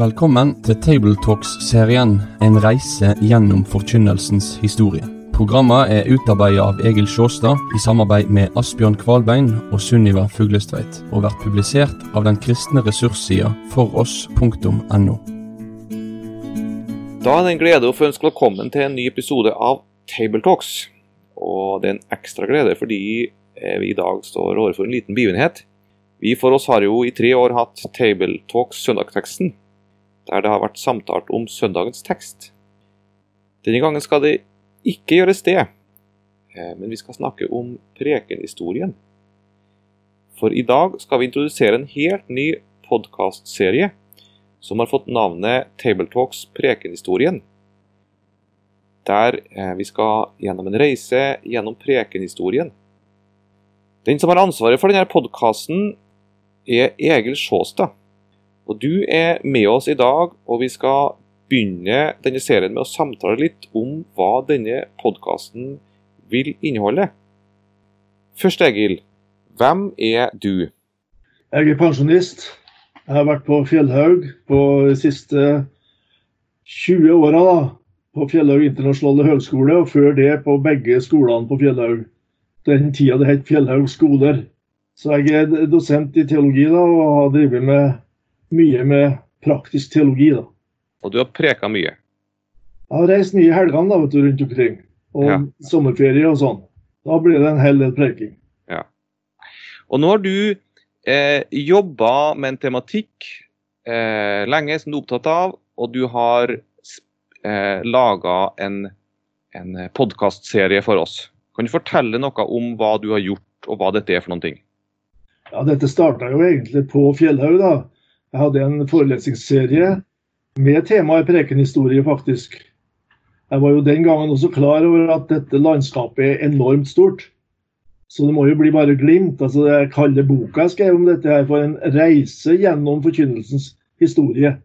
Velkommen til Tabletalks-serien En reise gjennom forkynnelsens historie. Programmet er utarbeidet av Egil Sjåstad i samarbeid med Asbjørn Kvalbein og Sunniva Fuglestveit, og vært publisert av den kristne ressurssida foross.no. Da er det en glede å få ønske velkommen til en ny episode av Tabletalks. Og det er en ekstra glede fordi eh, vi i dag står overfor en liten begivenhet. Vi for oss har jo i tre år hatt Tabletalks søndagsteksten, der det har vært samtalt om søndagens tekst. Denne gangen skal det ikke gjøres det, eh, men vi skal snakke om prekenhistorien. For i dag skal vi introdusere en helt ny podkastserie som har fått navnet Tabletalks prekenhistorien. Der eh, vi skal gjennom en reise gjennom prekenhistorien. Den som har ansvaret for denne podkasten, er Egil Sjåstad. Og du er med oss i dag, og vi skal begynne denne serien med å samtale litt om hva denne podkasten vil inneholde. Først, Egil. Hvem er du? Jeg er pensjonist. Jeg har vært på Fjellhaug på de siste 20 åra. På Fjellhaug internasjonale høgskole, og før det på begge skolene på Fjellhaug. Den tida det het Fjellhaug skoler. Så jeg er dosent i teologi da, og har drevet med mye med praktisk teologi. da. Og du har preka mye? Jeg har reist mye i helgene da, vet du, rundt omkring. Og Ja. sommerferie og sånn. Da blir det en hel del preking. Og nå har du eh, jobba med en tematikk eh, lenge som du er opptatt av, og du har eh, laga en, en podkastserie for oss. Kan du fortelle noe om hva du har gjort, og hva dette er for noen ting? Ja, Dette starta jo egentlig på Fjellhaug. da. Jeg hadde en forelesningsserie med temaet prekenhistorie, faktisk. Jeg var jo den gangen også klar over at dette landskapet er enormt stort. Så det må jo bli bare glimt. altså Jeg kaller boka jeg skrev om dette her for en reise gjennom forkynnelsens historie.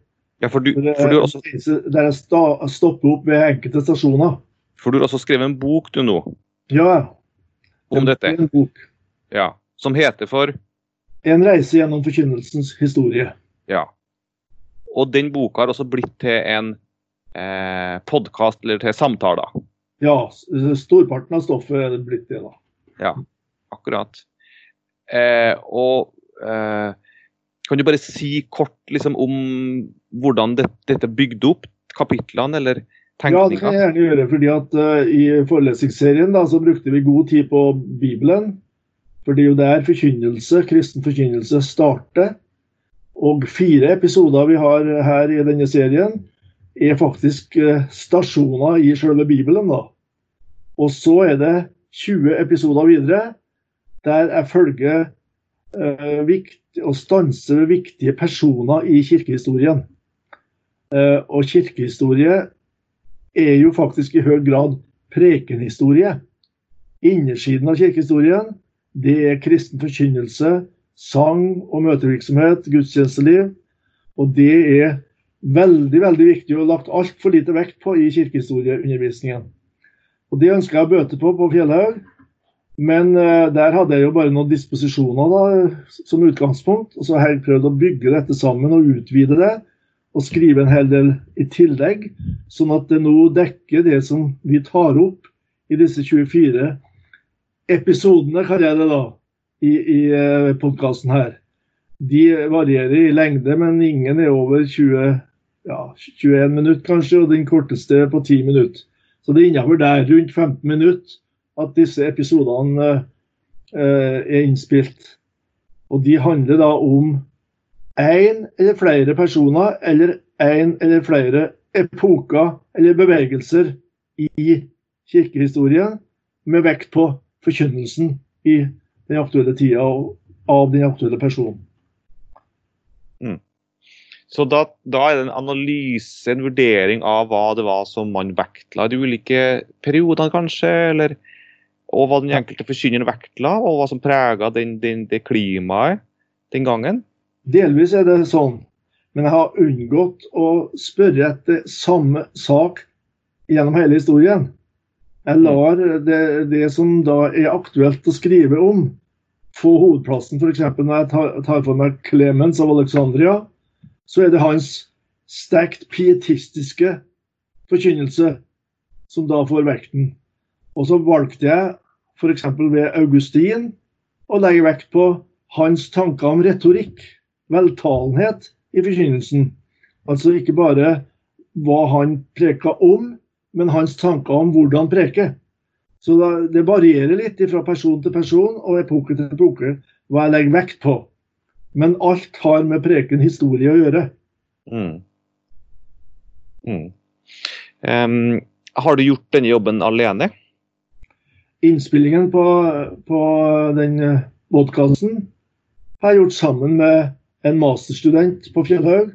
Ja, for du, For du, også, Der jeg stopper opp ved enkelte stasjoner. for du har også skrevet en bok du nå Ja, om dette, en bok. ja, som heter for En reise gjennom forkynnelsens historie. Ja. Og den boka har også blitt til en eh, podkast, eller til samtaler. Ja, storparten av stoffet er det blitt det, da. Ja, akkurat. Eh, og eh, kan du bare si kort liksom, om hvordan det, dette er bygd opp, kapitlene eller Ja, det kan jeg gjerne gjøre. fordi at uh, I forelesningsserien da, så brukte vi god tid på Bibelen. For det er jo der forkynnelse, kristen forkynnelse starter. Og fire episoder vi har her i denne serien, er faktisk eh, stasjoner i selve Bibelen. da. Og så er det 20 episoder videre der jeg følger eh, vikt, og stanser ved viktige personer i kirkehistorien. Eh, og kirkehistorie er jo faktisk i høy grad prekenhistorie. Innersiden av kirkehistorien det er kristen forkynnelse, sang og møtevirksomhet, gudstjenesteliv. Og det er veldig veldig viktig og lagt altfor lite vekt på i kirkehistorieundervisningen. Og Det ønsker jeg å bøte på på Fjellhaug, men eh, der hadde jeg jo bare noen disposisjoner da, som utgangspunkt. Og så har jeg prøvd å bygge dette sammen og utvide det og skrive en hel del i tillegg, sånn at det nå dekker det som vi tar opp i disse 24 episodene, kaller jeg det da, i, i podkasten her. De varierer i lengde, men ingen er over 20, ja, 21 minutter kanskje, og den korteste er på 10 minutter. Så det er innafor der, rundt 15 minutter, at disse episodene eh, er innspilt. Og de handler da om én eller flere personer eller én eller flere epoker eller bevegelser i kirkehistorien, med vekt på forkynnelsen i den aktuelle tida og av den aktuelle personen. Så da, da er det en analyse, en vurdering av hva det var som man vektla i de ulike periodene, kanskje? eller Og hva den enkelte forkynneren vektla, og hva som prega den, den, det klimaet den gangen? Delvis er det sånn, men jeg har unngått å spørre etter samme sak gjennom hele historien. Jeg lar det, det som da er aktuelt å skrive om, få hovedplassen. F.eks. når jeg tar, tar for meg Clemens av Alexandria, så er det hans sterkt pietistiske forkynnelse som da får vekten. Og så valgte jeg f.eks. ved Augustin å legge vekt på hans tanker om retorikk, veltalenhet i forkynnelsen. Altså ikke bare hva han preka om, men hans tanker om hvordan preke. Så det varierer litt fra person til person og epoke til epoke hva jeg legger vekt på. Men alt har med preken historie å gjøre. Mm. Mm. Um, har du gjort denne jobben alene? Innspillingen på, på den eh, podkasten har jeg gjort sammen med en masterstudent på Fjellhaug,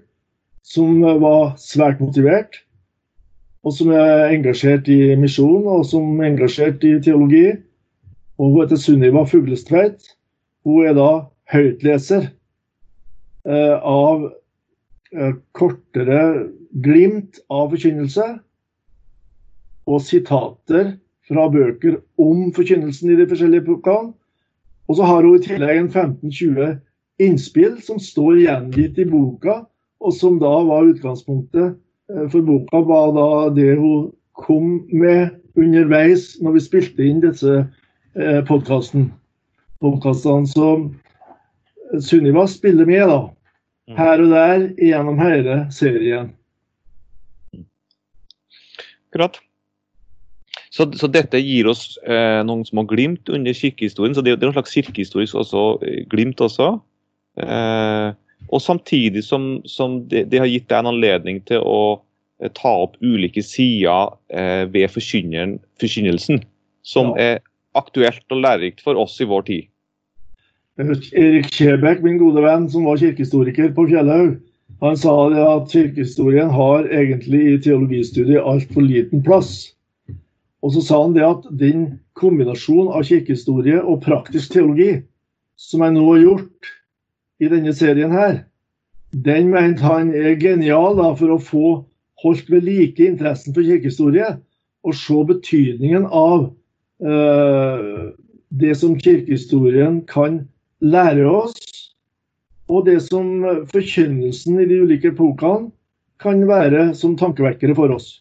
som var svært motivert. Og som er engasjert i misjon og som er engasjert i teologi. Og Hun heter Sunniva Fuglestveit. Hun er da høytleser eh, av eh, kortere glimt av forkynnelse og sitater fra bøker om forkynnelsen i de forskjellige epokkene. Og så har hun i tillegg en 15-20 innspill som står gjengitt i boka, og som da var utgangspunktet for boka, var da det hun kom med underveis når vi spilte inn disse eh, podkastene. Så Sunniva spiller med, da. Mm. Her og der gjennom hele serien. Akkurat. Så, så, dette gir oss eh, noen små glimt under kirkehistorien. Så det, det er en slags kirkehistorisk også, eh, glimt også. Eh, og samtidig som, som det, det, har gitt deg en anledning til å eh, ta opp ulike sider eh, ved forkynnelsen, som ja. er aktuelt og lærerikt for oss i vår tid. Erik Kjebekk, min gode venn, som var kirkehistoriker på Fjellhaug, han sa at kirkehistorien har egentlig i teologistudiet altfor liten plass. Og så sa han det at den kombinasjonen av kirkehistorie og praktisk teologi som jeg nå har gjort i denne serien her, den mente han er genial da, for å få holdt ved like interessen for kirkehistorie og se betydningen av uh, det som kirkehistorien kan lære oss, og det som forkynnelsen i de ulike epokene kan være som tankevekkere for oss.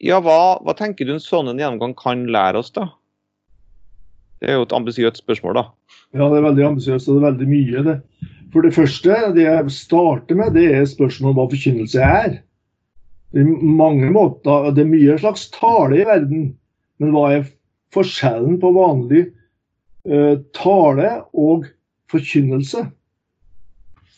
Ja, hva, hva, tenker du en sånn gjennomgang kan lære oss, da? Det er jo et ambisiøst spørsmål, da. Ja, det er veldig ambisiøst, og det er veldig mye, det. For det første, det jeg starter med, det er spørsmålet om hva forkynnelse er. Det er mange måter, det er mye slags tale i verden, men hva er forskjellen på vanlig uh, tale og forkynnelse?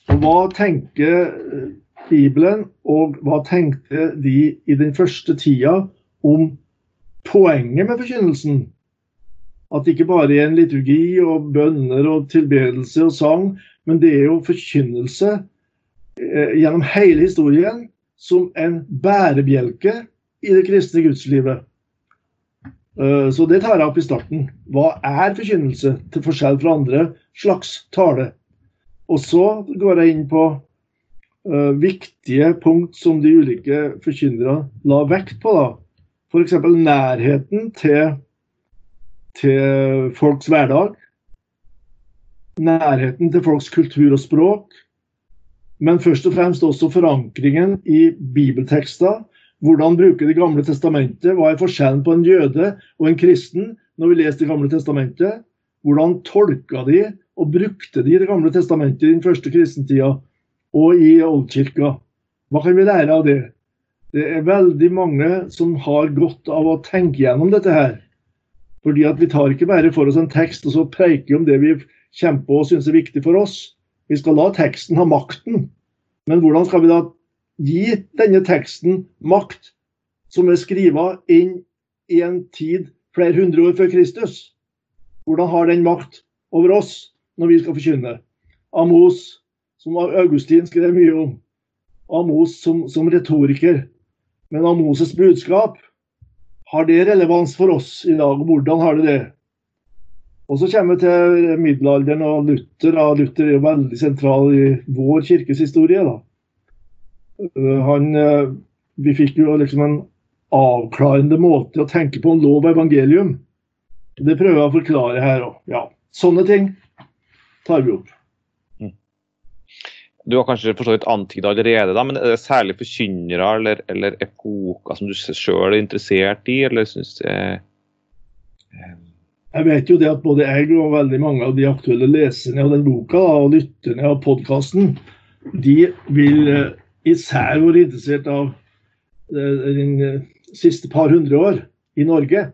Og hva tenker uh, Bibelen, og hva tenkte de i den første tida om poenget med forkynnelsen? At ikke bare i en liturgi og bønner og tilbedelse og sang, men det er jo forkynnelse eh, gjennom hele historien som en bærebjelke i det kristne gudslivet. Eh, så det tar jeg opp i starten. Hva er forkynnelse, til forskjell fra andre slags tale? Og så går jeg inn på eh, viktige punkt som de ulike forkynnerne la vekt på. da. F.eks. nærheten til, til folks hverdag. Nærheten til folks kultur og språk. Men først og fremst også forankringen i bibeltekster. Hvordan bruke Det gamle testamentet? Hva er forskjellen på en jøde og en kristen når vi leser Det gamle testamentet? Hvordan tolka de og brukte de Det gamle testamentet i den første kristentida? og i oldkirka. Hva kan vi lære av det? Det er veldig mange som har godt av å tenke gjennom dette her. Fordi at vi tar ikke bare for oss en tekst og så preiker vi om det vi kjemper og syns er viktig for oss. Vi skal la teksten ha makten. Men hvordan skal vi da gi denne teksten makt, som er skrevet inn i en tid flere hundre år før Kristus? Hvordan har den makt over oss når vi skal forkynne? Amos som Augustin skrev mye om. Amos som, som retoriker. Men Amoses budskap, har det relevans for oss i dag? Hvordan har det det? Og så kommer vi til middelalderen og Luther. Da. Luther er jo veldig sentral i vår kirkes historie. Da. Eh, han, eh, vi fikk jo liksom en avklarende måte å tenke på en lov og evangelium. Det prøver jeg å forklare her òg. Ja, sånne ting tar vi opp. Du har kanskje for så vidt antyda allerede, da, men er det særlig forkynnere eller, eller epoker som du sjøl er interessert i, eller syns eh, Jeg vet jo det at både jeg og veldig mange av de aktuelle leserne av den boka og lytterne av podkasten, de vil eh, især være interessert av de eh, siste par hundre år i Norge.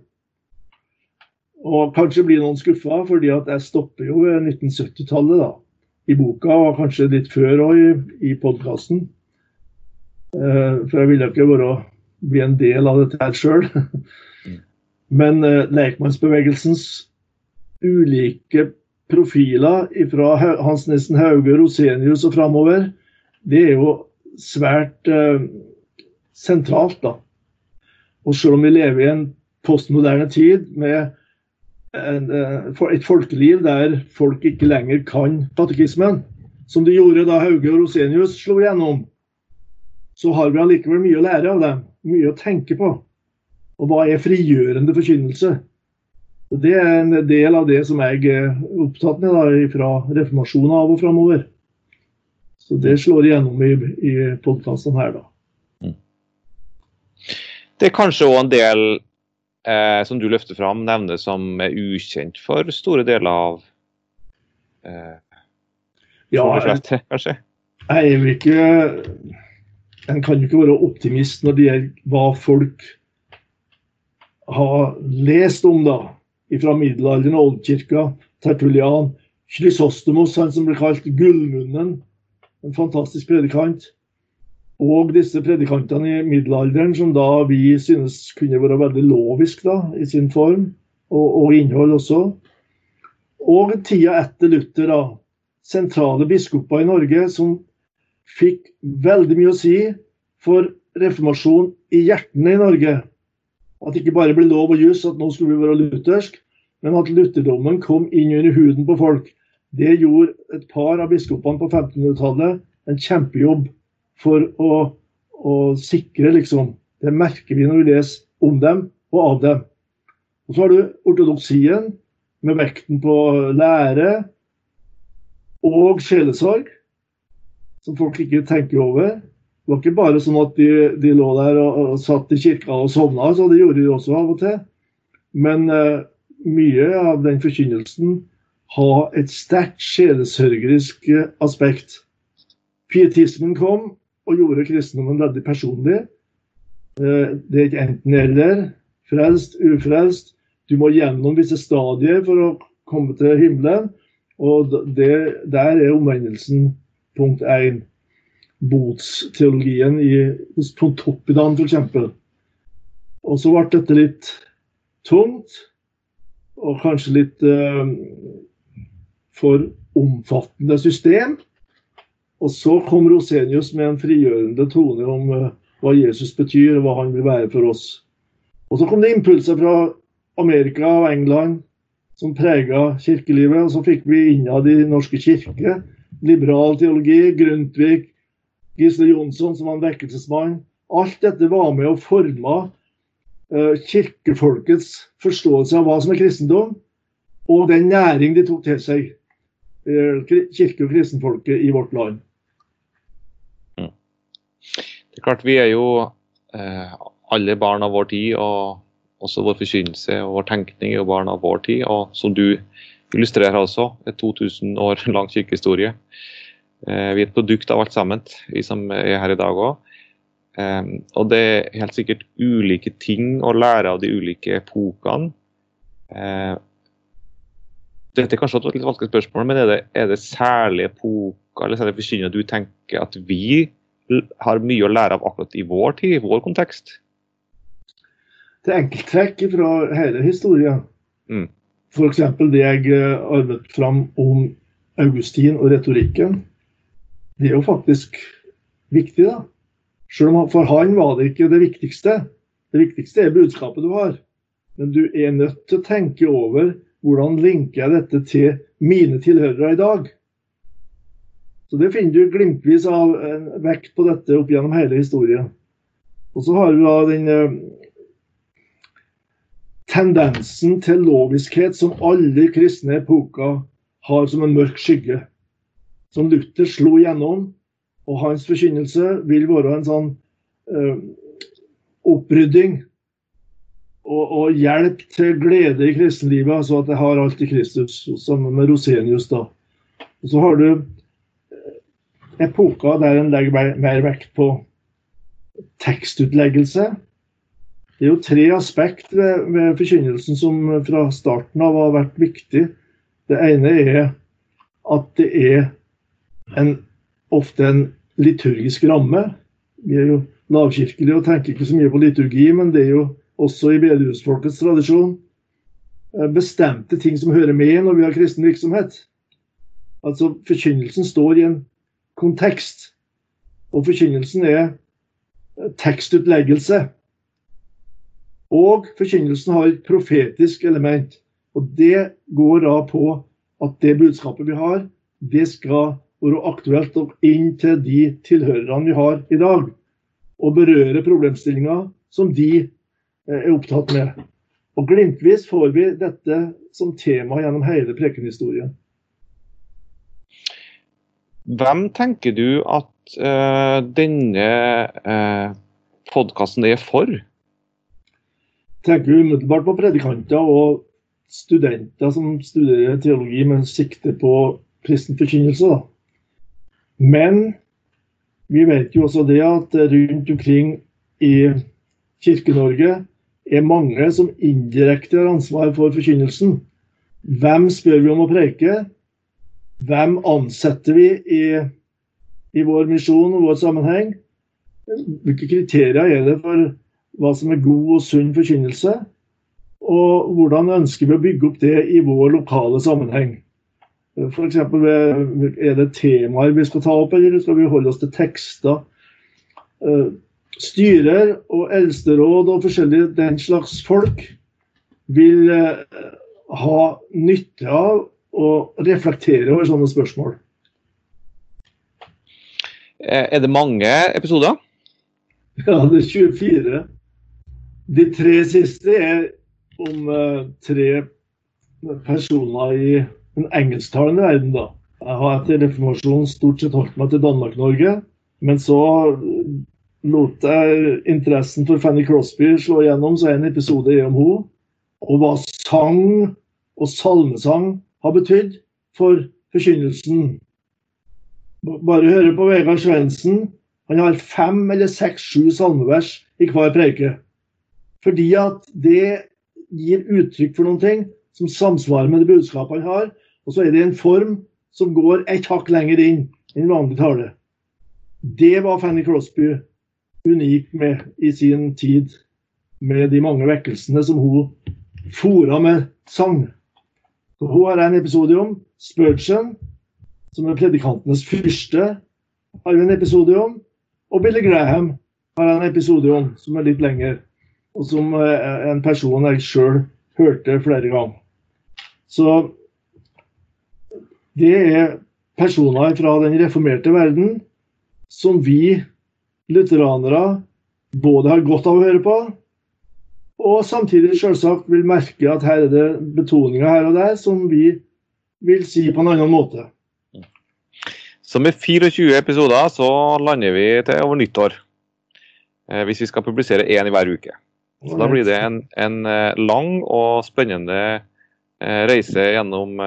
Og kanskje blir noen skuffa, fordi at jeg stopper jo ved 1970-tallet da, i boka, og kanskje litt før òg i, i podkasten. for jeg ville ikke være, bli en del av dette her sjøl. Men uh, lekmannsbevegelsens ulike profiler fra Hans Nissen Hauge, Rosenius og framover, det er jo svært uh, sentralt, da. Og selv om vi lever i en postmoderne tid med et folkeliv der folk ikke lenger kan katekismen, som de gjorde da Hauge og Rosenius slo igjennom, så har vi allikevel mye å lære av dem. Mye å tenke på. Og hva er frigjørende forkynnelse? Det er en del av det som jeg er opptatt med da, fra reformasjonen av og framover. Så det slår igjennom i, i podkastene her, da. Mm. Det er kanskje òg en del eh, som du løfter fram, nevner som er ukjent for store deler av eh, Ja, jeg, kanskje? Jeg er ikke En kan jo ikke være optimist når det gjelder hva folk har lest om da, fra middelalderen og oldkirka, Tertulian, Chrysostomos, han som ble kalt Gullmunnen, en fantastisk predikant. Og disse predikantene i middelalderen, som da vi synes kunne være veldig lovisk da, i sin form, og, og innhold også. Og tida etter Luther, da. Sentrale biskoper i Norge som fikk veldig mye å si for reformasjon i hjertene i Norge. At det ikke bare ble lov og juss at nå skulle vi være luthersk, men at lutherdommen kom inn under huden på folk. Det gjorde et par av biskopene på 1500-tallet en kjempejobb for å, å, sikre, liksom. Det merker vi når vi leser om dem og av dem. Og så har du ortodoksien, med vekten på lære og sjelesorg, som folk ikke tenker over. Det var ikke bare sånn at de, de lå der og, og, satt i kirka og sovna, så det gjorde de også av og til. Men uh, mye av den forkynnelsen har et sterkt sjelesørgerisk uh, aspekt. Pietismen kom og gjorde kristendommen veldig personlig. Uh, det er ikke enten-eller. Frelst, ufrelst. Du må gjennom visse stadier for å komme til himmelen. Og det, der er omvendelsen punkt én botsteologien i, hos Pontoppidan f.eks. Og så ble dette litt tungt, og kanskje litt uh, for omfattende system. Og så kom Rosenius med en frigjørende tone om uh, hva Jesus betyr, og hva han vil være for oss. Og så kom det impulser fra Amerika og England som prega kirkelivet. Og så fikk vi innad i norske kirke liberal teologi, Grundtvig, Gisle Jonsson som var en vekkelsesmann. Alt dette var med å forme uh, kirkefolkets forståelse av hva som er kristendom, og den næring de tok til seg, uh, kirke- og kristenfolket i vårt land. Det er klart, vi er jo eh, alle barn av vår tid, og også vår forkynnelse og vår tenkning er jo barn av vår tid. Og som du illustrerer også, et 2000 år lang kirkehistorie. Eh, vi er et produkt av alt sammen, vi som er her i dag òg. Eh, og det er helt sikkert ulike ting å lære av de ulike epokene. Eh, dette er kanskje et litt vanskelig spørsmål, men er det, er det særlige epoker eller særlige forkynnere du tenker at vi har mye å lære av akkurat i vår tid, i vår kontekst? Det er enkelttrekk fra hele historien. Mm. F.eks. det jeg arbeidet fram om Augustin og retorikken det er jo faktisk viktig, da. Selv om for han var det ikke det viktigste. Det viktigste er budskapet du har. Men du er nødt til å tenke over hvordan linker jeg dette til mine tilhørere i dag. Så Det finner du glimtvis av en vekt på dette opp gjennom hele historien. Og så har du da den uh, tendensen til loviskhet som alle kristne epoker har som en mørk skygge. som Luther slo gjennom. Og hans forkynnelse vil være en sånn eh, opprydding og, og, hjelp til glede i kristenlivet, altså at jeg har alt i Kristus, sammen med Rosenius. da. Og Så har du epoker der en legger mer vekt på tekstutleggelse. Det er jo tre aspekt ved, ved forkynnelsen som fra starten av har vært viktig. Det ene er at det er en, ofte en liturgisk ramme. Vi er jo lavkirkelige og tenker ikke så mye på liturgi, men det er jo også i bedehusfolkets tradisjon eh, bestemte ting som hører med når vi har kristen virksomhet. Altså Forkynnelsen står i en kontekst. Og forkynnelsen er tekstutleggelse. Og forkynnelsen har et profetisk element. Og det går da på at det budskapet vi har, det skal være aktuelt og inn til de tilhørerne vi har i dag. Og berøre problemstillinger som de eh, er opptatt med. Og glimtvis får vi dette som tema gjennom hele prekenhistorien. Hvem tenker du at uh, denne uh, podkasten er for? Tenker umiddelbart på predikanter og studenter som studerer teologi med sikte på kristen forkynnelse. Men vi vet jo også det at rundt omkring i Kirke-Norge er mange som indirekte har ansvar for forkynnelsen. Hvem spør vi om å preike? Hvem ansetter vi i, i vår misjon og vår sammenheng? Hvilke kriterier er det for hva som er god og sunn forkynnelse? Og hvordan ønsker vi å bygge opp det i vår lokale sammenheng? F.eks. er det temaer vi skal ta opp, eller skal vi holde oss til tekster? Eh, styrer og eldsteråd og forskjellige den slags folk vil eh, ha nytte av og reflektere over sånne spørsmål. Eh, er det mange episoder? Ja, det er 24. De tre siste er om uh, tre personer i den engelsktalende verden. da. Jeg har etter reformasjonen stort sett holdt meg til Danmark-Norge. Men så lot jeg interessen for Fanny Crosby slå igjennom, så er en episode om henne. Og hva sang og salmesang har betydd for forkynnelsen. Bare høre på Vegard Svendsen. Han har fem eller seks, sju salmevers i hver preike. Fordi at det gir uttrykk for noen ting som samsvarer med det budskapet han har. Og så er det en form som går et hakk lenger inn enn vanlig tale. Det var Fanny Crosby unik med i sin tid, med de mange vekkelsene som hun fora med sang. Hun har en episode om. Spurgeon, som er predikantenes fyrste, har vi en episode om. Og Billy Graham har en episode om, som er litt lengre. Og som er en person jeg sjøl hørte flere ganger. Så det er personer fra den reformerte verden som vi lutheranere både har godt av å høre på, og samtidig selvsagt vil merke at her er det betoninger her og der som vi vil si på en annen måte. Så med 24 episoder så lander vi til over nyttår. Eh, hvis vi skal publisere én i hver uke. Så Da blir det en, en eh, lang og spennende eh, reise gjennom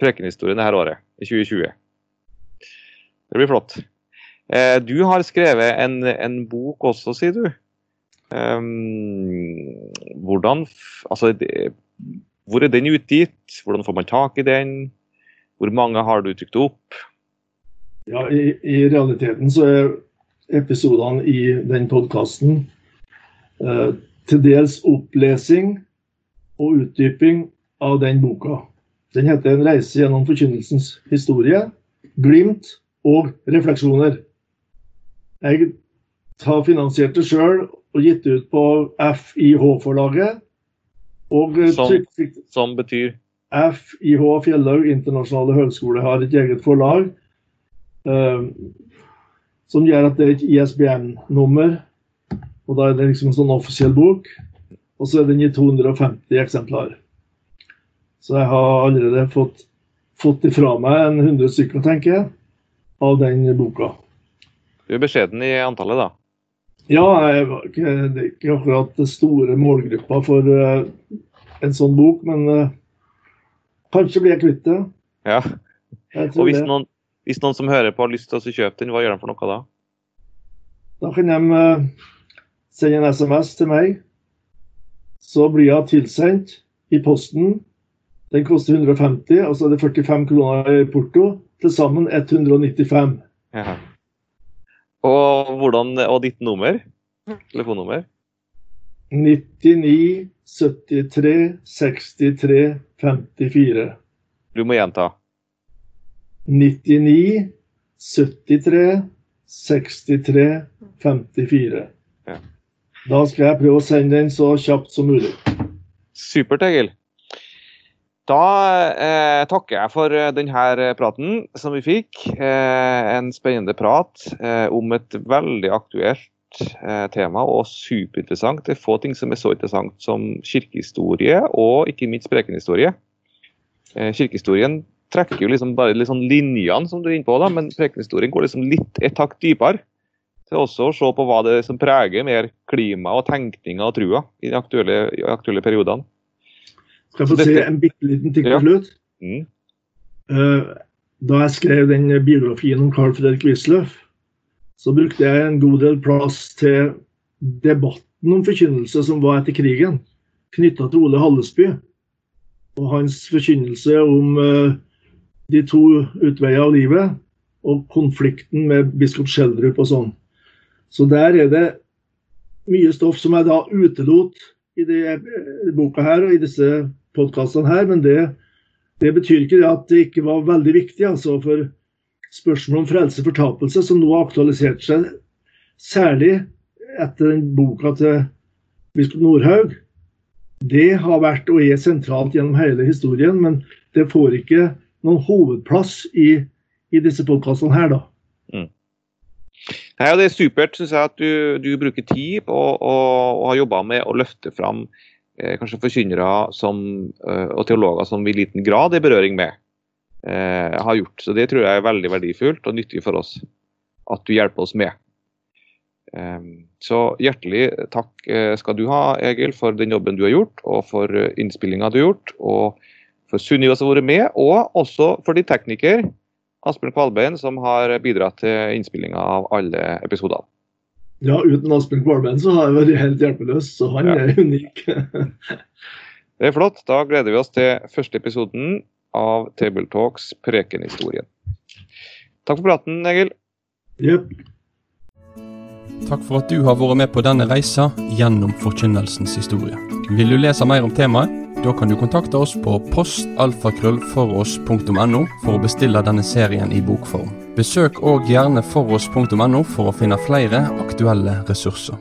prekenhistorien dette året, i 2020. Det blir flott. Du har skrevet en, en bok også, sier du. Um, hvordan Altså, det, hvor er den utgitt? Hvordan får man tak i den? Hvor mange har du trykt opp? Ja, i, i realiteten så er episodene i den podkasten eh, til dels opplesing og utdyping av den boka. Den heter 'En reise gjennom forkynnelsens historie', glimt og refleksjoner. Jeg har finansiert det sjøl og gitt ut på FIH-forlaget. Som, som, betyr? FIH Fjellhaug internasjonale høgskole har et eget forlag. Um, som gjør at det er et ISBN-nummer. Og da er det liksom en sånn offisiell bok. Og så er den i 250 eksemplar. Så jeg har allerede fått fått ifra meg en 100 stykker, tenker jeg, av den boka. Du er beskjeden i antallet, da? Ja, det er ikke akkurat den store målgruppa for eh, en sånn bok, men eh, kanskje blir jeg kvitt det. Ja. Og hvis noen, hvis noen som hører på har lyst til å kjøpe den, hva gjør de for noe da? Da kan de eh, sende en SMS til meg. Så blir jeg tilsendt i posten. Den koster 150, og så er det 45 kroner i porto. Til sammen 195. Ja. Og, hvordan, og ditt nummer? Telefonnummer? 99 73 63 54. Du må gjenta. 99 73 63 54. Ja. Da skal jeg prøve å sende den så kjapt som mulig. Supert, Egil. Da eh, takker jeg for eh, denne praten som vi fikk. Eh, en spennende prat eh, om et veldig aktuelt eh, tema og superinteressant. Det er få ting som er så interessant som kirkehistorie og ikke minst prekenhistorie. Eh, kirkehistorien trekker jo liksom bare sånn linjene som du er inne på, da, men prekenhistorien går liksom litt et hakk dypere. Til også å se på hva det er som preger mer klima og tenkninga og trua i de aktuelle, i de aktuelle periodene. Skal jeg få si en bitte liten ting til slutt? Mm. Eh, Da jeg skrev den biografien om Carl Fredrik Wisløff, så brukte jeg en god del plass til debatten om forkynnelse som var etter krigen, knytta til Ole Hallesby. Og hans forkynnelse om eh, de to utveier av livet, og konflikten med biskop Schjelderup og sånn. Så der er det mye stoff som jeg da utelot i de, eh, boka her og i disse podkastene her, men det det betyr ikke det at det ikke var veldig viktig. altså For spørsmålet om frelse og fortapelse, som nå har aktualisert seg, særlig etter den boka til biskop Nordhaug, det har vært og er sentralt gjennom hele historien. Men det får ikke noen hovedplass i, i disse podkastene her, da. Nei, og Det er supert synes jeg, at du, du bruker tid på å og har jobba med å løfte fram kanskje forkynnere eh, og teologer som vi i liten grad er i berøring med. Eh, har gjort. Så Det tror jeg er veldig verdifullt og nyttig for oss at du hjelper oss med. Eh, så hjertelig takk eh, skal du ha, Egil, for den jobben du har gjort, og for eh, innspillinga du har gjort, og for Sunniva som har vært med, og også for din tekniker, Asbjørn Kvalbein, som har bidratt til innspillinga av alle episodene. Ja, Uten Asbjørn Kvalbein så har jeg vært helt hjelpeløs, så han Ja. er unik. Det er flott. Da gleder vi oss til første episoden av Tabletalks Prekenhistorien. Takk for praten, Egil. Yep. Takk for at du har vært med på denne reisa gjennom forkynnelsens historie. Vil du lese mer om temaet? Da kan du kontakte oss på postalfakrøllfoross.no for å bestille denne serien i bokform. Besøk òg gjerne foross.no for å finne flere aktuelle ressurser.